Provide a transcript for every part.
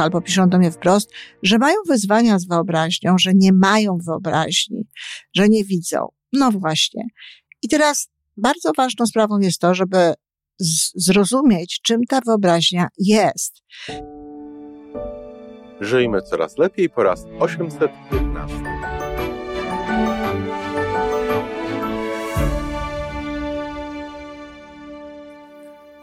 albo piszą do mnie wprost, że mają wyzwania z wyobraźnią, że nie mają wyobraźni, że nie widzą. No właśnie. I teraz bardzo ważną sprawą jest to, żeby zrozumieć, czym ta wyobraźnia jest. Żyjmy coraz lepiej po raz 815.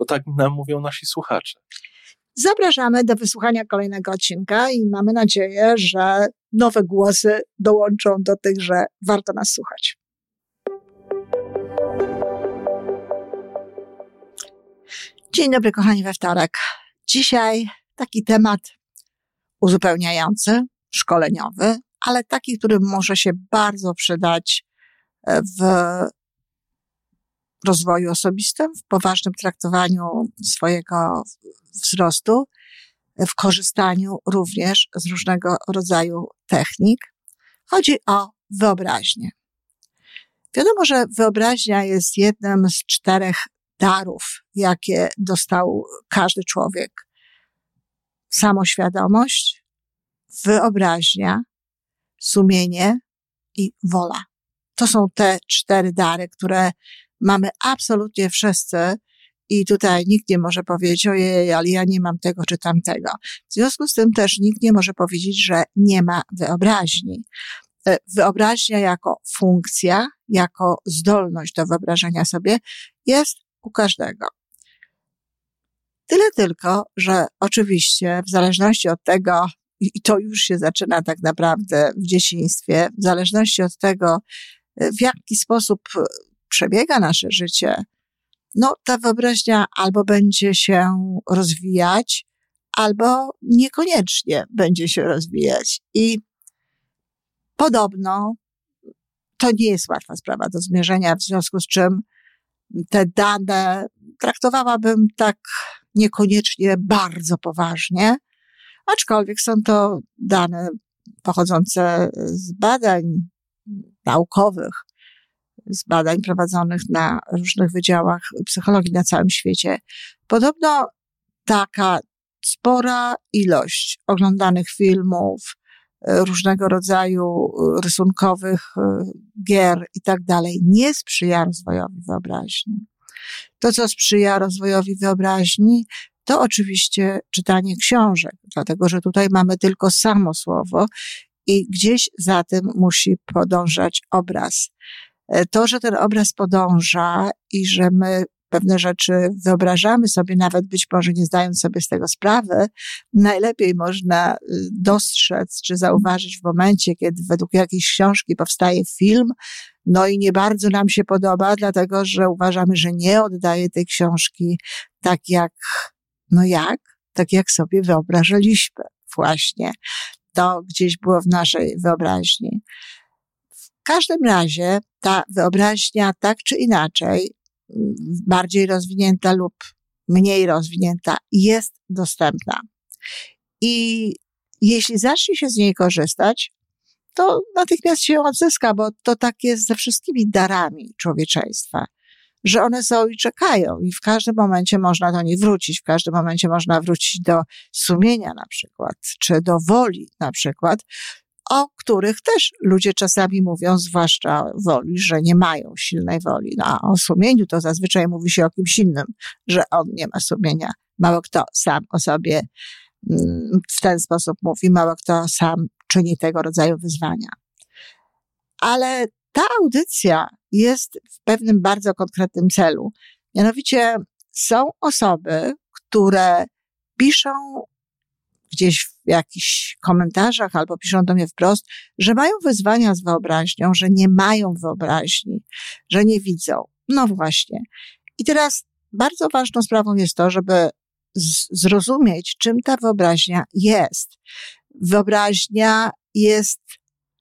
bo tak nam mówią nasi słuchacze. Zapraszamy do wysłuchania kolejnego odcinka i mamy nadzieję, że nowe głosy dołączą do tych, że warto nas słuchać. Dzień dobry, kochani, we wtorek. Dzisiaj taki temat uzupełniający, szkoleniowy, ale taki, który może się bardzo przydać w rozwoju osobistym, w poważnym traktowaniu swojego wzrostu, w korzystaniu również z różnego rodzaju technik. Chodzi o wyobraźnię. Wiadomo, że wyobraźnia jest jednym z czterech darów, jakie dostał każdy człowiek. Samoświadomość, wyobraźnia, sumienie i wola. To są te cztery dary, które mamy absolutnie wszyscy i tutaj nikt nie może powiedzieć, ojej, ale ja nie mam tego czy tamtego. W związku z tym też nikt nie może powiedzieć, że nie ma wyobraźni. E, wyobraźnia jako funkcja, jako zdolność do wyobrażenia sobie jest u każdego. Tyle tylko, że oczywiście w zależności od tego, i to już się zaczyna tak naprawdę w dzieciństwie, w zależności od tego, e, w jaki sposób przebiega nasze życie, no ta wyobraźnia albo będzie się rozwijać, albo niekoniecznie będzie się rozwijać. I podobno to nie jest łatwa sprawa do zmierzenia, w związku z czym te dane traktowałabym tak niekoniecznie bardzo poważnie, aczkolwiek są to dane pochodzące z badań naukowych, z badań prowadzonych na różnych wydziałach psychologii na całym świecie. Podobno taka spora ilość oglądanych filmów, e, różnego rodzaju e, rysunkowych e, gier i tak dalej nie sprzyja rozwojowi wyobraźni. To, co sprzyja rozwojowi wyobraźni, to oczywiście czytanie książek, dlatego że tutaj mamy tylko samo słowo i gdzieś za tym musi podążać obraz. E, to, że ten obraz podąża i że my pewne rzeczy wyobrażamy sobie, nawet być może nie zdając sobie z tego sprawy, najlepiej można y, dostrzec czy zauważyć w momencie, kiedy według jakiejś książki powstaje film, no i nie bardzo nam się podoba, dlatego że uważamy, że nie oddaje tej książki tak jak, no jak? Tak jak sobie wyobrażaliśmy właśnie. To gdzieś było w naszej wyobraźni. Każdym razie ta wyobraźnia tak czy inaczej, bardziej rozwinięta lub mniej rozwinięta, jest dostępna. I jeśli zacznie się z niej korzystać, to natychmiast się odzyska, bo to tak jest ze wszystkimi darami człowieczeństwa, że one są i czekają i w każdym momencie można do nich wrócić, w każdym momencie można wrócić do sumienia na przykład, czy do woli na przykład, o których też ludzie czasami mówią, zwłaszcza woli, że nie mają silnej woli. No, a o sumieniu to zazwyczaj mówi się o kimś innym, że on nie ma sumienia. Mało kto sam o sobie mm, w ten sposób mówi, mało kto sam czyni tego rodzaju wyzwania. Ale ta audycja jest w pewnym bardzo konkretnym celu. Mianowicie są osoby, które piszą gdzieś jakichś komentarzach albo piszą do mnie wprost, że mają wyzwania z wyobraźnią, że nie mają wyobraźni, że nie widzą. No właśnie. I teraz bardzo ważną sprawą jest to, żeby zrozumieć, czym ta wyobraźnia jest. Wyobraźnia jest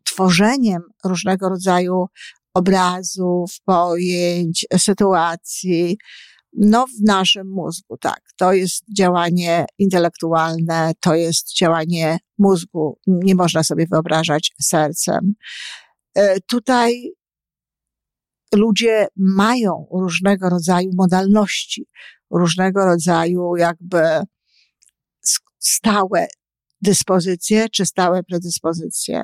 tworzeniem różnego rodzaju obrazów, pojęć, sytuacji, no, w naszym mózgu, tak. To jest działanie intelektualne, to jest działanie mózgu. Nie można sobie wyobrażać sercem. E, tutaj ludzie mają różnego rodzaju modalności, różnego rodzaju jakby stałe dyspozycje czy stałe predyspozycje.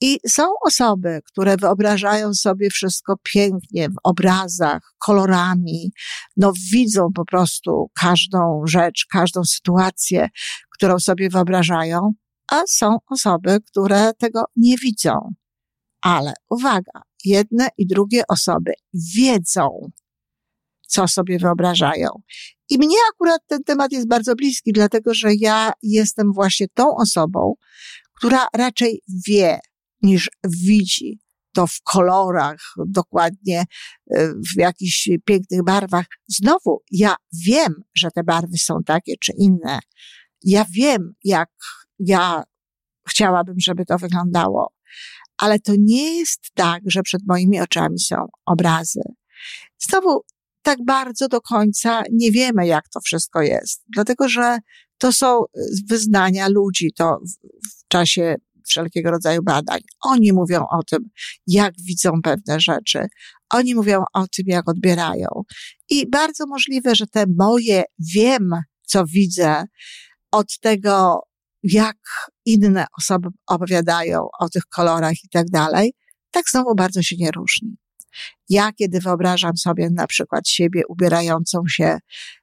I są osoby, które wyobrażają sobie wszystko pięknie w obrazach, kolorami, no widzą po prostu każdą rzecz, każdą sytuację, którą sobie wyobrażają, a są osoby, które tego nie widzą. Ale uwaga, jedne i drugie osoby wiedzą, co sobie wyobrażają. I mnie akurat ten temat jest bardzo bliski, dlatego że ja jestem właśnie tą osobą, która raczej wie, niż widzi to w kolorach, dokładnie e, w jakichś pięknych barwach. Znowu, ja wiem, że te barwy są takie czy inne. Ja wiem, jak ja chciałabym, żeby to wyglądało, ale to nie jest tak, że przed moimi oczami są obrazy. Znowu, tak bardzo do końca nie wiemy, jak to wszystko jest, dlatego że to są wyznania ludzi, to w czasie wszelkiego rodzaju badań. Oni mówią o tym, jak widzą pewne rzeczy. Oni mówią o tym, jak odbierają. I bardzo możliwe, że te moje wiem, co widzę, od tego, jak inne osoby opowiadają o tych kolorach i tak dalej, tak znowu bardzo się nie różni. Ja, kiedy wyobrażam sobie na przykład siebie ubierającą się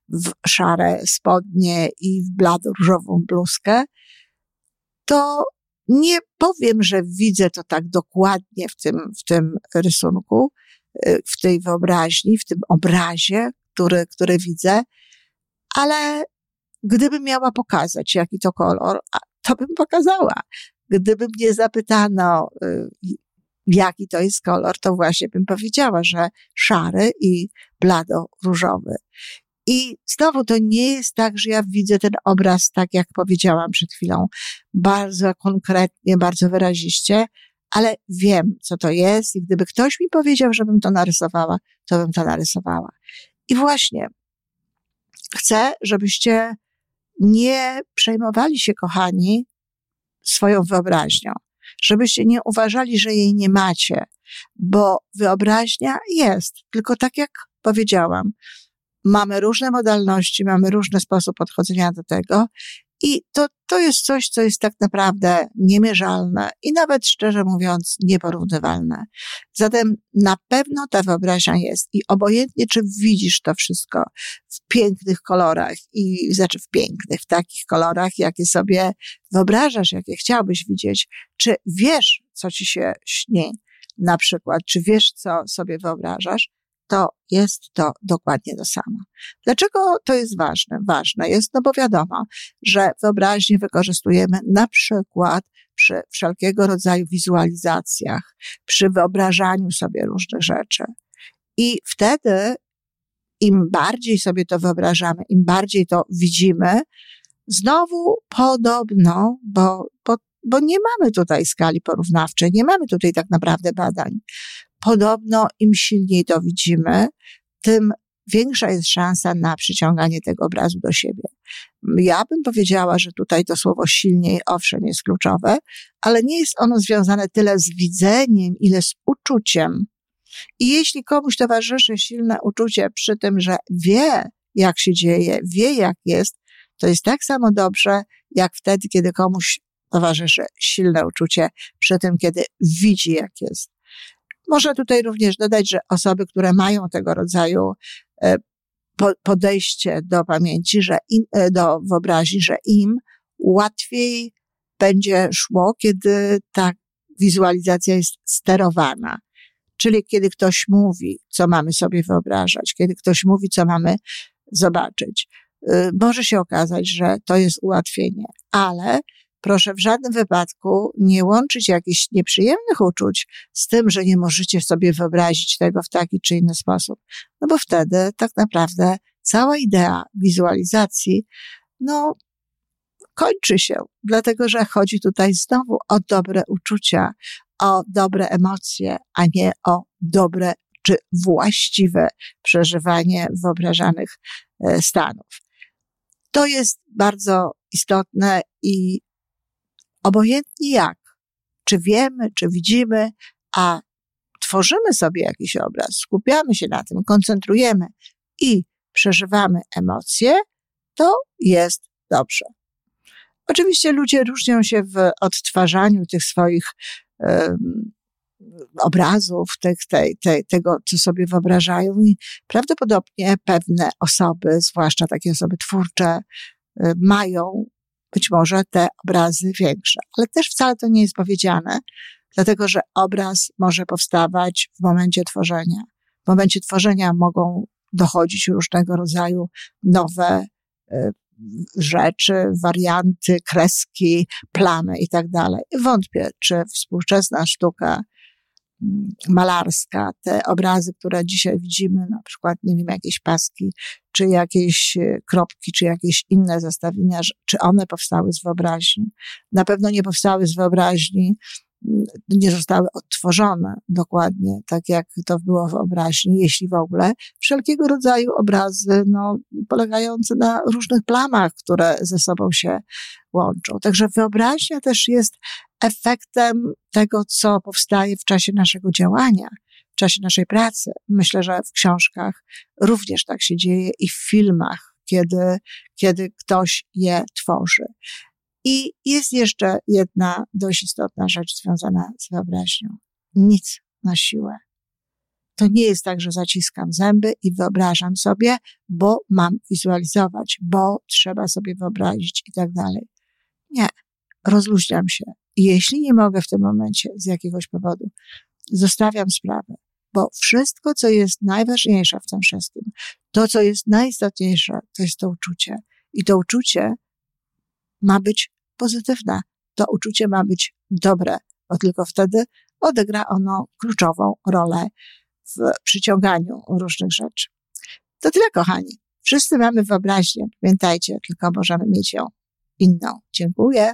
w szare spodnie i w blado różową bluzkę, to nie powiem, że widzę to tak dokładnie w tym, w tym rysunku, y, w tej wyobraźni, w tym obrazie, który, który widzę, ale gdybym miała pokazać, jaki to kolor, to bym pokazała. Gdyby mnie zapytano, y, jaki to jest kolor, to właśnie bym powiedziała, że szary i blado różowy. I znowu to nie jest tak, że ja widzę ten obraz tak, jak powiedziałam przed chwilą, bardzo konkretnie, bardzo wyraziście, ale wiem, co to jest i gdyby ktoś mi powiedział, żebym to narysowała, to bym to narysowała. I właśnie chcę, żebyście nie przejmowali się, kochani, swoją wyobraźnią, żebyście nie uważali, że jej nie macie, bo wyobraźnia jest, tylko tak jak powiedziałam, Mamy różne modalności, mamy różny sposób podchodzenia do tego i to, to jest coś, co jest tak naprawdę niemierzalne i nawet szczerze mówiąc nieporównywalne. Zatem na pewno ta wyobraźnia jest i obojętnie, czy widzisz to wszystko w pięknych kolorach i znaczy w pięknych, w takich kolorach, jakie sobie wyobrażasz, jakie chciałbyś widzieć, czy wiesz, co ci się śni, na przykład, czy wiesz, co sobie wyobrażasz, to jest to dokładnie to samo. Dlaczego to jest ważne? Ważne jest, no bo wiadomo, że wyobraźnię wykorzystujemy na przykład przy wszelkiego rodzaju wizualizacjach, przy wyobrażaniu sobie różnych rzeczy. I wtedy im bardziej sobie to wyobrażamy, im bardziej to widzimy, znowu podobno, bo, bo, bo nie mamy tutaj skali porównawczej, nie mamy tutaj tak naprawdę badań, podobno im silniej to widzimy, tym większa jest szansa na przyciąganie tego obrazu do siebie. Ja bym powiedziała, że tutaj to słowo silniej, owszem, jest kluczowe, ale nie jest ono związane tyle z widzeniem, ile z uczuciem. I jeśli komuś towarzyszy silne uczucie przy tym, że wie, jak się dzieje, wie, jak jest, to jest tak samo dobrze, jak wtedy, kiedy komuś towarzyszy silne uczucie przy tym, kiedy widzi, jak jest. Można tutaj również dodać, że osoby, które mają tego rodzaju e, podejście do pamięci, że im, e, do wyobraźni, że im łatwiej będzie szło, kiedy ta wizualizacja jest sterowana. Czyli kiedy ktoś mówi, co mamy sobie wyobrażać, kiedy ktoś mówi, co mamy zobaczyć. E, może się okazać, że to jest ułatwienie, ale proszę w żadnym wypadku nie łączyć jakichś nieprzyjemnych uczuć z tym, że nie możecie sobie wyobrazić tego w taki czy inny sposób. No bo wtedy tak naprawdę cała idea wizualizacji, no, kończy się, dlatego że chodzi tutaj znowu o dobre uczucia, o dobre emocje, a nie o dobre czy właściwe przeżywanie wyobrażanych e, stanów. To jest bardzo istotne i obojętnie jak, czy wiemy, czy widzimy, a tworzymy sobie jakiś obraz, skupiamy się na tym, koncentrujemy i przeżywamy emocje, to jest dobrze. Oczywiście ludzie różnią się w odtwarzaniu tych swoich um, obrazów, tych, tej, tej, tego, co sobie wyobrażają i prawdopodobnie pewne osoby, zwłaszcza takie osoby twórcze, y, mają być może te obrazy większe. Ale też wcale to nie jest powiedziane, dlatego że obraz może powstawać w momencie tworzenia. W momencie tworzenia mogą dochodzić różnego rodzaju nowe y, rzeczy, warianty, kreski, plamy i tak dalej. Wątpię, czy współczesna sztuka malarska, te obrazy, które dzisiaj widzimy, na przykład, nie wiem, jakieś paski, czy jakieś e, kropki, czy jakieś inne zestawienia, czy one powstały z wyobraźni. Na pewno nie powstały z wyobraźni nie zostały odtworzone dokładnie tak, jak to było w wyobraźni, jeśli w ogóle. Wszelkiego rodzaju obrazy, no, polegające na różnych plamach, które ze sobą się łączą. Także wyobraźnia też jest efektem tego, co powstaje w czasie naszego działania, w czasie naszej pracy. Myślę, że w książkach również tak się dzieje i w filmach, kiedy, kiedy ktoś je tworzy. I jest jeszcze jedna dość istotna rzecz związana z wyobraźnią. Nic na siłę. To nie jest tak, że zaciskam zęby i wyobrażam sobie, bo mam wizualizować, bo trzeba sobie wyobrazić i tak dalej. Nie. Rozluźniam się. Jeśli nie mogę w tym momencie z jakiegoś powodu, zostawiam sprawę, bo wszystko, co jest najważniejsze w tym wszystkim, to, co jest najistotniejsze, to jest to uczucie. I to uczucie ma być pozytywne. To uczucie ma być dobre, bo tylko wtedy odegra ono kluczową rolę w przyciąganiu różnych rzeczy. To tyle, kochani. Wszyscy mamy wyobraźnię. Pamiętajcie, tylko możemy mieć ją inną. Dziękuję.